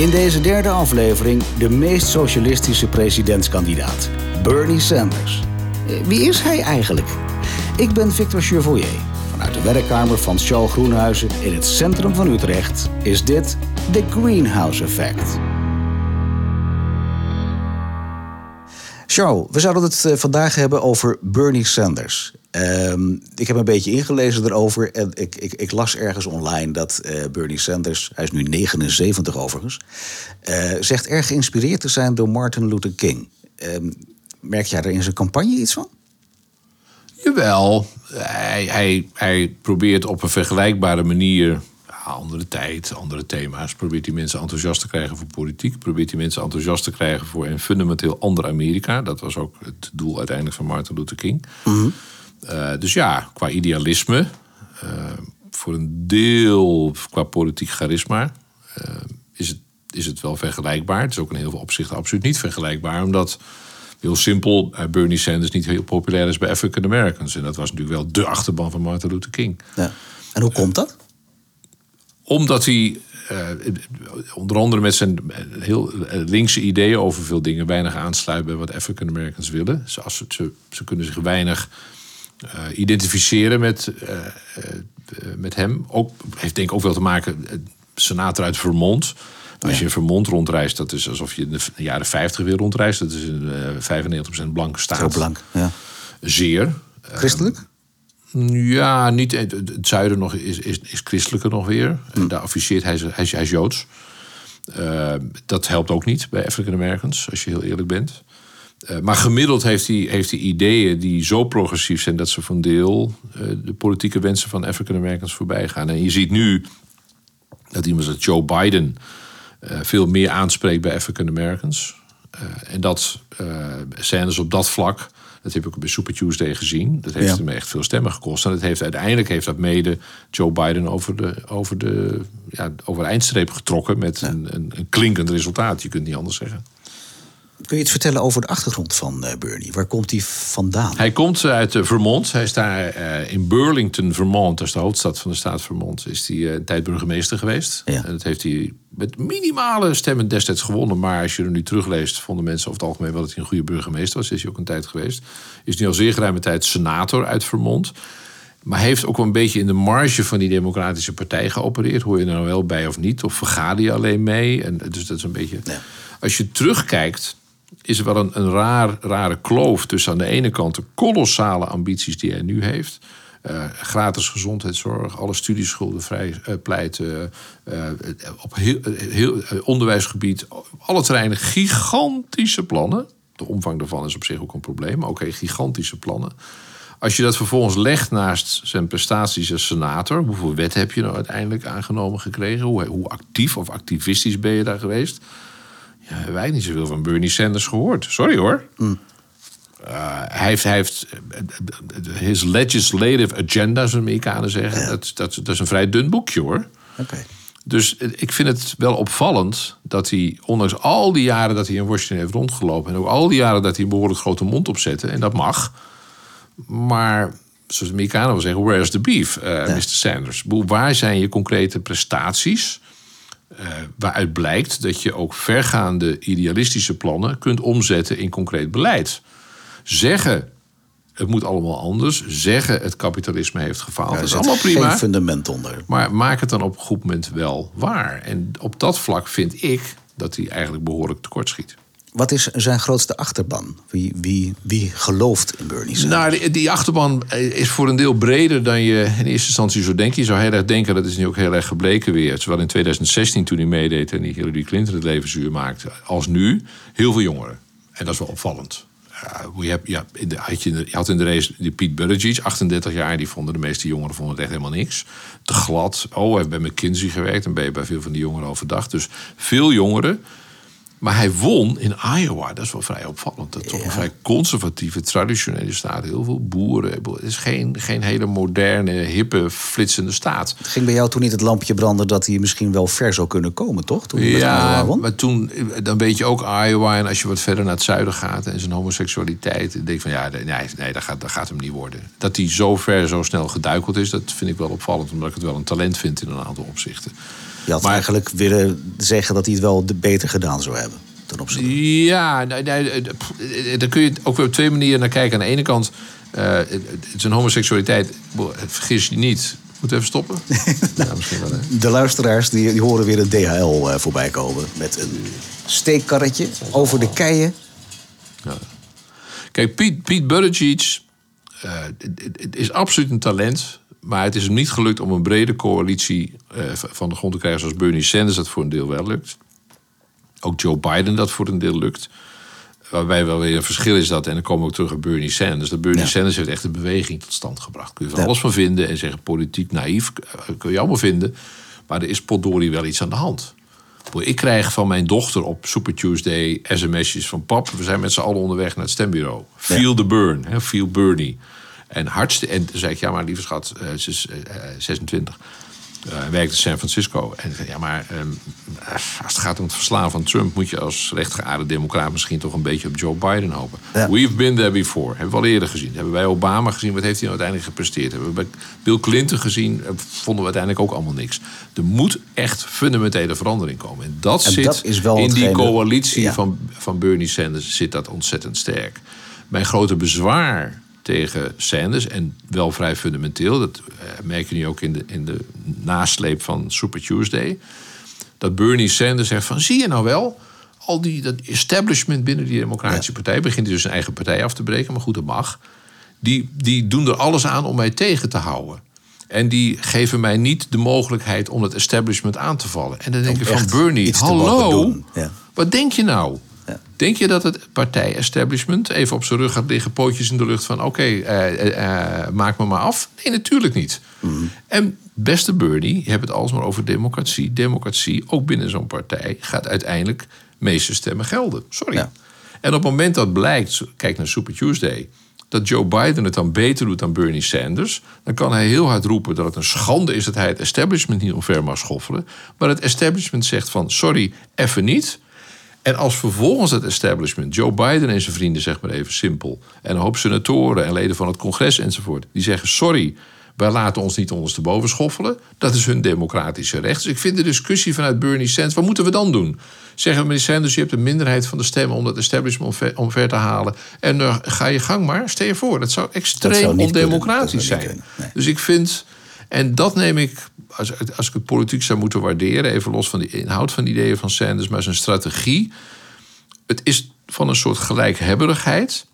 In deze derde aflevering de meest socialistische presidentskandidaat, Bernie Sanders. Eh, Wie is hij eigenlijk? Ik ben Victor Chevoyer. Vanuit de werkkamer van Charles Groenhuizen in het centrum van Utrecht is dit The Greenhouse Effect. Charles, we zouden het eh, vandaag hebben over Bernie Sanders. Ehm, ik heb een beetje ingelezen erover en ik, ik, ik las ergens online dat eh, Bernie Sanders, hij is nu 79 overigens, eh, zegt erg geïnspireerd te zijn door Martin Luther King. Ehm, merk jij er in zijn campagne iets van? Jawel, hij, hij, hij probeert op een vergelijkbare manier, ja, andere tijd, andere thema's, probeert die mensen enthousiast te krijgen voor politiek, probeert die mensen enthousiast te krijgen voor een fundamenteel ander Amerika. Dat was ook het doel uiteindelijk van Martin Luther King. Eh, dus ja, qua idealisme, eh, voor een deel qua politiek charisma, eh, is, het, is het wel vergelijkbaar. Het is ook in heel veel opzichten absoluut niet vergelijkbaar, omdat heel simpel Bernie Sanders niet heel populair is bij African Americans. En dat was natuurlijk wel de achterban van Martin Luther King. Ja. En hoe komt dat? Omdat hij eh, onder andere met zijn heel eh, linkse ideeën over veel dingen weinig aansluit bij wat African Americans willen. Ze, ze, ze, kunnen zich weinig eh, identificeren met, met hem. Ook, heeft denk ik ook wel te maken, senator uit Vermont. Als je in Vermont rondreist, dat is alsof je in de jaren 50 weer rondreist. Dat is een eh, 95% blanke staat. Zo blank. Ja. Zeer. Christelijk? Ja, niet, het zuiden nog is, is, is christelijker nog weer. En Daar officieert hij, hij, is- hij is Joods. Eh, dat helpt ook niet bij African Americans, als je heel eerlijk bent. Eh, maar gemiddeld heeft hij, heeft hij ideeën die zo progressief zijn dat ze van deel eh, de politieke wensen van African Americans voorbij gaan. En je ziet nu dat iemand als Joe Biden veel meer aanspreekt bij African Americans. En dat Sanders op dat vlak, dat heb ik bij Super Tuesday gezien, dat heeft Ja. hem echt veel stemmen gekost. En dat heeft, uiteindelijk heeft dat mede Joe Biden over de, over de, ja, over de eindstreep getrokken met een, een, een klinkend resultaat. Je kunt het niet anders zeggen. Kun je iets vertellen over de achtergrond van eh, Bernie? Waar komt hij vandaan? Hij komt uit eh, Vermont. Hij is daar eh, in Burlington, Vermont, dat is de hoofdstad van de staat Vermont, is hij eh, een tijd burgemeester geweest. Ja. En dat heeft hij met minimale stemmen destijds gewonnen. Maar als je er nu terugleest, vonden mensen over het algemeen wel dat hij een goede burgemeester was. Is hij ook een tijd geweest. Is nu al zeer geruime tijd senator uit Vermont. Maar hij heeft ook wel een beetje in de marge van die Democratische Partij geopereerd. Hoor je er nou wel bij of niet? Of vergader je alleen mee? En dus dat is een beetje. Ja. Als je terugkijkt, is er wel een, een raar, rare kloof tussen aan de ene kant de kolossale ambities die hij nu heeft. Eh, gratis gezondheidszorg, alle studieschulden vrij eh, pleiten. eh, op heel, heel onderwijsgebied, alle terreinen gigantische plannen. De omvang daarvan is op zich ook een probleem, maar oké, gigantische plannen. Als je dat vervolgens legt naast zijn prestaties als senator, hoeveel wet heb je nou uiteindelijk aangenomen gekregen? Hoe, hoe actief of activistisch ben je daar geweest? Ja, hebben wij niet zoveel van Bernie Sanders gehoord. Sorry hoor. Eh, hij heeft, hij heeft eh, his legislative agenda, zoals de Amerikanen zeggen. Dat, dat, dat is een vrij dun boekje hoor. Dus eh, ik vind het wel opvallend dat hij, ondanks al die jaren dat hij in Washington heeft rondgelopen... en ook al die jaren dat hij een behoorlijk grote mond opzette, en dat mag... maar zoals de Amerikanen wel zeggen, where's the beef, eh, Mr. Sanders? Waar zijn je concrete prestaties... eh, waaruit blijkt dat je ook vergaande idealistische plannen... kunt omzetten in concreet beleid. Zeggen, het moet allemaal anders. Zeggen, het kapitalisme heeft gefaald. dat is allemaal prima. Geen fundament onder. Maar maak het dan op een goed moment wel waar. En op dat vlak vind ik dat hij eigenlijk behoorlijk tekortschiet. Wat is zijn grootste achterban? Wie, wie, wie gelooft in Bernie Sanders? Nou, die, achterban is voor een deel breder dan je in eerste instantie zou denken. Je zou heel erg denken, dat is nu ook heel erg gebleken weer. Zowel in 2016 toen hij meedeed en die Hillary Clinton het leven zuur maakte, als nu heel veel jongeren. En dat is wel opvallend. Ja, je, had je had in de race die Pete Buttigieg, 38 jaar, die vonden de meeste jongeren vonden het echt helemaal niks. Te glad. Oh, hij heeft bij McKinsey gewerkt en ben je bij veel van die jongeren overdag. Dus veel jongeren. Maar hij won in Iowa. Dat is wel vrij opvallend. Dat is toch een vrij conservatieve, traditionele staat. Heel veel boeren. Het is geen, geen hele moderne, hippe, flitsende staat. Het ging bij jou toen niet het lampje branden dat hij misschien wel ver zou kunnen komen, toch? Toen Ja, maar toen, dan weet je ook Iowa. En als je wat verder naar het zuiden gaat en zijn homoseksualiteit. Dan denk ik van ja, nee, nee dat, gaat, dat gaat hem niet worden. Dat hij zo ver, zo snel geduikeld is, dat vind ik wel opvallend. Omdat ik het wel een talent vind in een aantal opzichten. Je had Maar- eigenlijk willen zeggen dat hij het wel beter gedaan zou hebben. Ten opzichte. Ja, nee, nee, eh, eh, daar kun je ook weer op twee manieren naar kijken. Aan de ene kant, eh, is een homoseksualiteit. Vergis je niet. Moet even stoppen? ja, misschien wel. De luisteraars die, die horen weer een DHL eh, voorbij komen. Met een steekkarretje over de keien. Kijk, Piet, Piet Buttigieg het is absoluut een talent. Maar het is hem niet gelukt om een brede coalitie eh, van de grond te krijgen... zoals Bernie Sanders dat voor een deel wel lukt. Ook Joe Biden dat voor een deel lukt. Waarbij wel weer een verschil is dat, en dan komen we ook terug op Bernie Sanders. Dat Bernie Ja. Sanders heeft echt een beweging tot stand gebracht. Kun je van Ja. alles van vinden en zeggen politiek naïef, eh, kun je allemaal vinden. Maar er is potdorie wel iets aan de hand. Ik krijg van mijn dochter op Super Tuesday sms'jes van pap. We zijn met z'n allen onderweg naar het stembureau. Feel the burn, hè, feel Bernie. En hartstikke. En toen zei ik, ja, maar lieve schat, eh, ze is eh, eh, 26. Eh, Hij werkt in San Francisco. En ja, maar ehm, als het gaat om het verslaan van Trump... moet je als rechtgeaarde democraat misschien toch een beetje op Joe Biden hopen. Ja. We've been there before. Hebben we al eerder gezien. Hebben wij Obama gezien. Wat heeft hij nou uiteindelijk gepresteerd? Hebben we bij Bill Clinton gezien. eh, Vonden we uiteindelijk ook allemaal niks. Er moet echt fundamentele verandering komen. En dat En zit dat is wel in die coalitie Ja. van, van Bernie Sanders... zit dat ontzettend sterk. Mijn grote bezwaar tegen Sanders, en wel vrij fundamenteel... dat eh, merk je nu ook in de, in de nasleep van Super Tuesday... dat Bernie Sanders zegt van... zie je nou wel, al die dat establishment binnen die Democratische Partij... begint dus zijn eigen partij af te breken, maar goed, dat mag... die, die doen er alles aan om mij tegen te houden. En die geven mij niet de mogelijkheid om het establishment aan te vallen. En dan denk je van Bernie, hallo. Ja. wat denk je nou? Ja. Denk je dat het partij-establishment even op zijn rug gaat liggen, pootjes in de lucht van: oké, eh, eh, eh, maak me maar af? Nee, natuurlijk niet. Mhm. En beste Bernie, je hebt het alsmaar over democratie. Democratie, ook binnen zo'n partij, gaat uiteindelijk meeste stemmen gelden. Sorry. Ja. En op het moment dat blijkt, kijk naar Super Tuesday, dat Joe Biden het dan beter doet dan Bernie Sanders, dan kan hij heel hard roepen dat het een schande is dat hij het establishment niet omver mag schoffelen. Maar het establishment zegt van sorry, even niet. En als vervolgens het establishment, Joe Biden en zijn vrienden, zeg maar even simpel, en een hoop senatoren en leden van het congres enzovoort, die zeggen: Sorry, wij laten ons niet ondersteboven schoffelen. Dat is hun democratische recht. Dus ik vind de discussie vanuit Bernie Sanders: wat moeten we dan doen? Zeggen we, meneer Sanders, je hebt een minderheid van de stemmen om dat establishment omver, omver te halen. En eh, ga je gang maar, stel je voor. Dat zou extreem ondemocratisch Dat zou niet zijn. nee. Dus ik vind, en dat neem ik, als, als ik het politiek zou moeten waarderen, even los van de inhoud van de ideeën van Sanders, maar zijn strategie. Het is van een soort gelijkhebberigheid.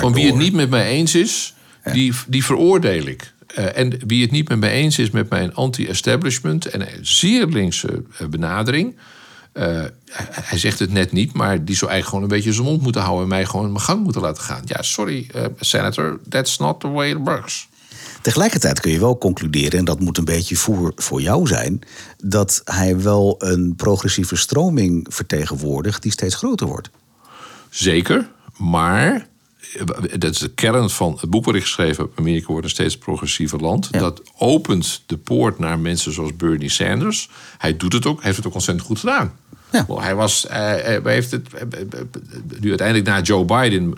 Van wie het niet met mij eens is, die, die veroordeel ik. Eh, en wie het niet met mij eens is met mijn anti-establishment en zeer linkse eh, benadering. eh, hij- zegt het net niet, maar die zou eigenlijk gewoon een beetje zijn mond moeten houden en mij gewoon mijn gang moeten laten gaan. Ja, sorry, senator, that's not the way it works. Tegelijkertijd kun je wel concluderen, en dat moet een beetje voor, voor jou zijn, dat hij wel een progressieve stroming vertegenwoordigt die steeds groter wordt. Zeker, maar eh, dat is de kern van het boek wat ik geschreven heb. Amerika wordt een steeds progressiever land. Ja. Dat opent de poort naar mensen zoals Bernie Sanders. Hij doet het ook, heeft het ook ontzettend goed gedaan. Ja. Hij was, eh, eh, hij heeft het, eh, nu uiteindelijk na Joe Biden,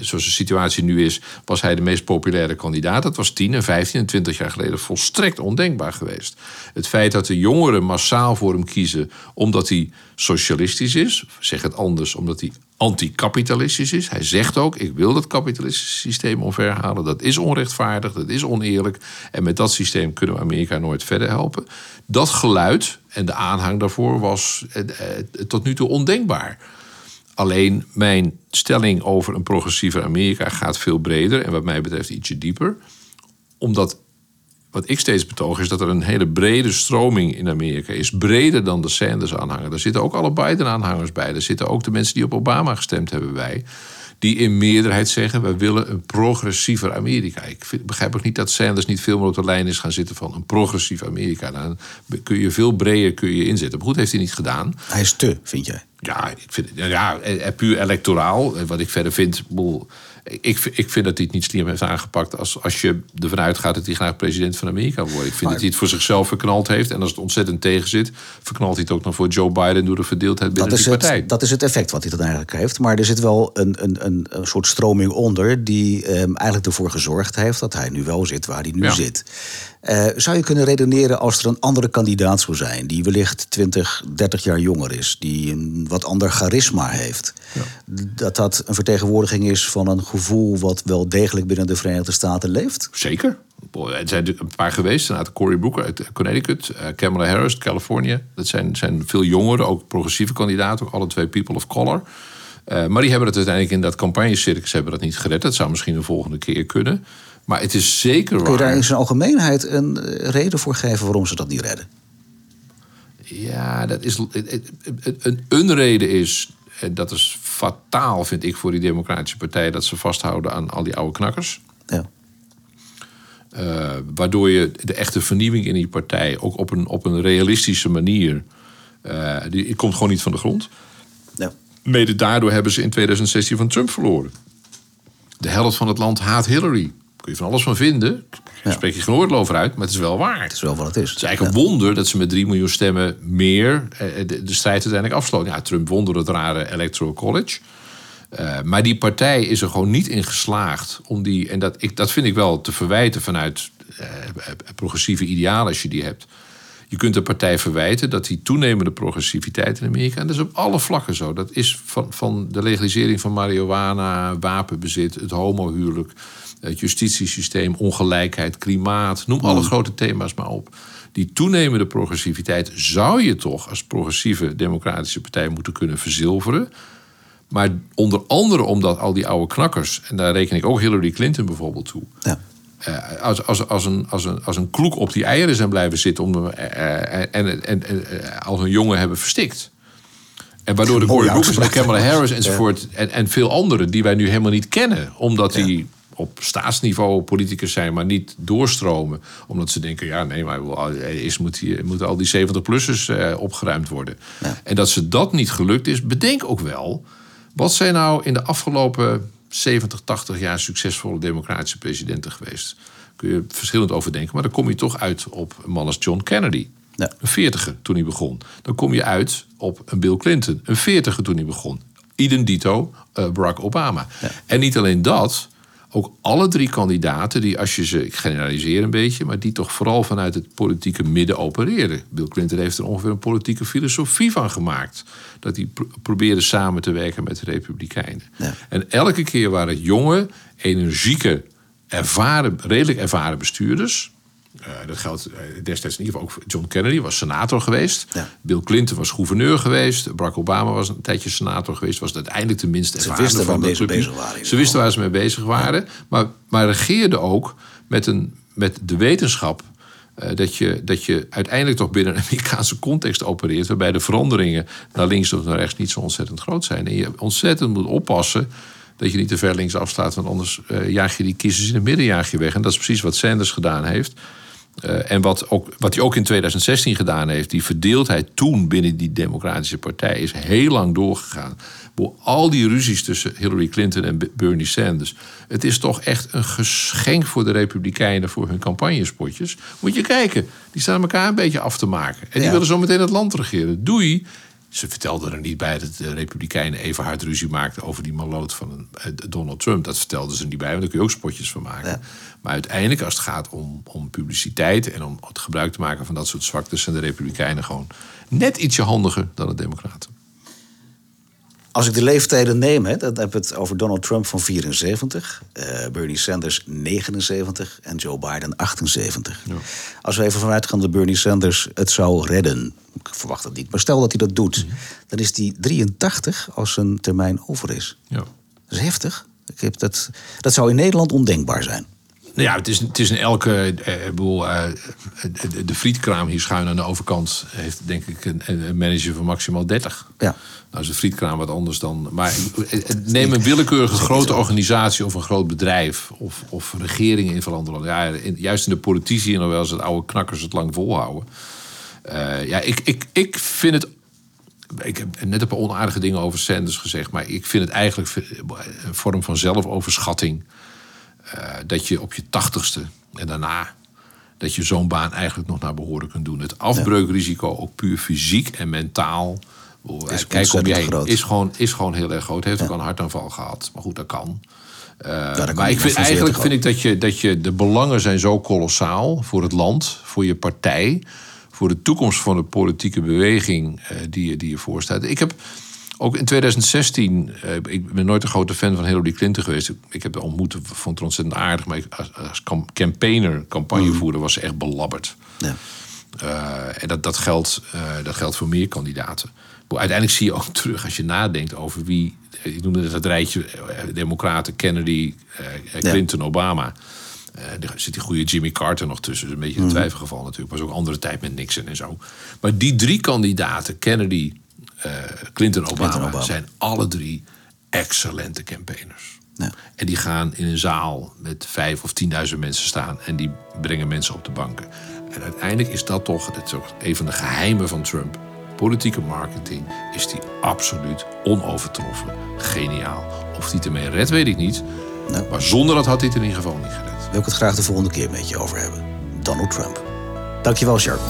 zoals de situatie nu is, was hij de meest populaire kandidaat. Dat was 10 en 15 en 20 jaar geleden volstrekt ondenkbaar geweest. Het feit dat de jongeren massaal voor hem kiezen omdat hij socialistisch is, zeg het anders, omdat hij anticapitalistisch is. Hij zegt ook: ik wil dat kapitalistische systeem omverhalen. Dat is onrechtvaardig, dat is oneerlijk. En met dat systeem kunnen we Amerika nooit verder helpen. Dat geluid en de aanhang daarvoor was eh, eh, tot nu toe ondenkbaar. Alleen mijn stelling over een progressiever Amerika gaat veel breder en wat mij betreft ietsje dieper. Omdat wat ik steeds betoog is dat er een hele brede stroming in Amerika is. Breder dan de Sanders-aanhanger. Daar zitten ook alle Biden-aanhangers bij. Daar zitten ook de mensen die op Obama gestemd hebben bij. Die in meerderheid zeggen, we willen een progressiever Amerika. Ik vind- begrijp ook niet dat Sanders niet veel meer op de lijn is gaan zitten van een progressief Amerika. Dan kun je veel breder kun je inzetten. Maar goed, heeft hij niet gedaan. Hij is te, vind jij? Ja, ik vind, ja, eh, puur electoraal. eh, Wat ik verder vind. Ik, ik vind dat hij het niet slim heeft aangepakt. Als, als je ervan uitgaat dat hij graag president van Amerika worden. Ik vind dat hij het voor zichzelf verknald heeft. En als het ontzettend tegen zit, verknalt hij het ook nog voor Joe Biden door de verdeeldheid binnen Dat is, die partij. het, dat is het effect wat hij dan eigenlijk heeft. Maar er zit wel een, een, een, een soort stroming onder die ehm, eigenlijk ervoor gezorgd heeft dat hij nu wel zit waar hij nu Ja. zit. Uh, zou je kunnen redeneren als er een andere kandidaat zou zijn, die wellicht 20, 30 jaar jonger is, die een wat ander charisma heeft, ja. dat dat een vertegenwoordiging is van een gevoel wat wel degelijk binnen de Verenigde Staten leeft? Zeker. Er zijn een paar geweest. Senator Cory Booker uit Connecticut, uh, Kamala Harris, Californië. Dat zijn, zijn veel jongeren, ook progressieve kandidaten, ook alle twee people of color. Uh, maar die hebben het uiteindelijk in dat campagnecircus hebben dat niet gered. Dat zou misschien een volgende keer kunnen. Maar het is zeker waar. Kun je daar in zijn algemeenheid een eh, reden voor geven waarom ze dat niet redden? Ja, dat is, een, een reden is, en dat is fataal vind ik voor die Democratische Partij, dat ze vasthouden aan al die oude knakkers. Ja. Uh, waardoor je de echte vernieuwing in die partij ook op een, op een realistische manier. Uh, die komt gewoon niet van de grond. Ja. Mede daardoor hebben ze in 2016 van Trump verloren. De helft van het land haat Hillary kun je van alles van vinden. Daar spreek je geen oordeel over uit, maar het is wel waar. Het is wel wat het is. Het is eigenlijk een wonder dat ze met 3 miljoen stemmen meer eh, de, de strijd uiteindelijk afsloten. Ja, Trump won door het rare Electoral College. Uh, maar die partij is er gewoon niet in geslaagd om die. En dat, ik, dat vind ik wel te verwijten vanuit uh, progressieve idealen als je die hebt. Je kunt de partij verwijten dat die toenemende progressiviteit in Amerika, en dat is op alle vlakken zo. Dat is van, van de legalisering van marihuana, wapenbezit, het homohuwelijk, het justitiesysteem, ongelijkheid, klimaat, noem alle mm. grote thema's maar op. Die toenemende progressiviteit zou je toch als progressieve democratische partij moeten kunnen verzilveren. Maar onder andere omdat al die oude knakkers, en daar reken ik ook Hillary Clinton bijvoorbeeld toe. Ja. Uh, als, als, als, een, als, een, als een kloek op die eieren zijn blijven zitten om, uh, en, en, en, als een jongen hebben verstikt. En waardoor de Cory Booker en Kamala Harris enzovoort en, en veel anderen die wij nu helemaal niet kennen, omdat die op staatsniveau politicus zijn, maar niet doorstromen. Omdat ze denken, ja, nee, maar is, moet die, moeten al die 70-plussers eh, opgeruimd worden. En dat ze dat niet gelukt is, bedenk ook wel. Wat zijn nou in de afgelopen 70, 80 jaar succesvolle democratische presidenten geweest? Kun je verschillend over denken, maar dan kom je toch uit op een man als John Kennedy. Ja. Een veertiger toen hij begon. Dan kom je uit op een Bill Clinton. Een veertiger toen hij begon. Idem dito uh, Barack Obama. En niet alleen dat, ook alle drie kandidaten, die als je ze, ik generaliseer een beetje, maar die toch vooral vanuit het politieke midden opereren. Bill Clinton heeft er ongeveer een politieke filosofie van gemaakt. Dat hij probeerde samen te werken met de Republikeinen. Ja. En elke keer waren het jonge, energieke, ervaren, redelijk ervaren bestuurders uh, dat geldt uh, destijds in ieder geval ook John Kennedy was senator geweest. Bill Clinton was gouverneur geweest. Barack Obama was een tijdje senator geweest. Was uiteindelijk tenminste Ze wisten waar ze mee bezig waren. Ze wisten waar ze mee bezig waren. Maar, maar regeerde ook met, een, met de wetenschap... Uh, dat, je, dat je uiteindelijk toch binnen een Amerikaanse context opereert... waarbij de veranderingen naar links of naar rechts niet zo ontzettend groot zijn. En je ontzettend moet oppassen dat je niet te ver links afslaat... want anders jaag je die kiezers in het midden jaag je weg. En dat is precies wat Sanders gedaan heeft... Uh, en wat, ook, wat hij ook in 2016 gedaan heeft, die verdeeldheid toen binnen die Democratische Partij is heel lang doorgegaan. Voor al die ruzies tussen Hillary Clinton en Bernie Sanders. Het is toch echt een geschenk voor de Republikeinen voor hun campagnespotjes. Moet je kijken, die staan elkaar een beetje af te maken. En die willen zo meteen het land regeren. Doei. Ze vertelden er niet bij dat de Republikeinen even hard ruzie maakten over die maloot van eh, Donald Trump. Dat vertelden ze niet bij, want daar kun je ook spotjes van maken. Maar uiteindelijk, als het gaat om, om publiciteit en om het gebruik te maken van dat soort zwaktes, zijn de Republikeinen gewoon net ietsje handiger dan de Democraten. Als ik de leeftijden neem, hè, dan heb het over Donald Trump van 74, uh, eh, Bernie Sanders 79 en Joe Biden 78. Ja. Als we even vanuit gaan dat Bernie Sanders het zou redden, ik verwacht het niet, maar stel dat hij dat doet, mhm. dan is hij 83 als zijn termijn over is. Ja. Dat is heftig. Ik heb dat, dat zou in Nederland ondenkbaar zijn. Nou ja, het is, het is in elke. Eh, ik bedoel, uh, de, de frietkraam hier schuin aan de overkant heeft denk ik een, een manager van maximaal 30. Ja. Nou is een frietkraam wat anders dan. Maar eh, neem een willekeurige grote organisatie of een groot bedrijf of, of regeringen in veranderen. Ja, juist in de politici en wel eens het oude knakkers het lang volhouden. Uh, ja, ik, ik, ik vind het ik heb net een paar onaardige dingen over Sanders gezegd, maar ik vind het eigenlijk een vorm van zelfoverschatting. Uh, dat je op je tachtigste en daarna dat je zo'n baan eigenlijk nog naar behoren kunt doen. Het afbreukrisico, ook puur fysiek en mentaal. Is, kijk om je heen, is, gewoon, is gewoon heel erg groot. Heeft ook een hartaanval gehad. Maar goed, dat kan. kan maar ik vind, eigenlijk 40 vind ik dat je, dat je de belangen zijn zo kolossaal voor het land, voor je partij, voor de toekomst van de politieke beweging eh, die, je, die je voorstaat. Ik heb ook in 2016, eh, ik ben nooit een grote fan van Hillary Clinton geweest. Ik, ik heb haar ontmoet, vond het ontzettend aardig, maar ik, als, als cam- campaigner, campagnevoerder, was ze echt belabberd. Ja. Eh, en dat, dat, geldt, eh, dat geldt voor meer kandidaten. Maar Uiteindelijk zie je ook terug als je nadenkt over wie. Ik noemde het het rijtje: Democraten, Kennedy, Clinton, Obama. Eh, er zit die goede Jimmy Carter nog tussen. Dus een beetje een twijfelgeval natuurlijk. Was ook andere tijd met Nixon en zo. Maar die drie kandidaten, Kennedy, eh, Clinton, Obama, Obama. zijn alle drie excellente campaigners. Ja. En die gaan in een zaal met vijf of tienduizend mensen staan en die brengen mensen op de banken. En uiteindelijk is dat toch, dat is ook een van de geheimen van Trump. Politieke marketing is die absoluut onovertroffen. Geniaal. Of hij het ermee redt, weet ik niet. Nou. Maar zonder dat had hij het in ieder geval niet gered. Wil ik het graag de volgende keer met je over hebben. Donald Trump. Dankjewel, Sharp.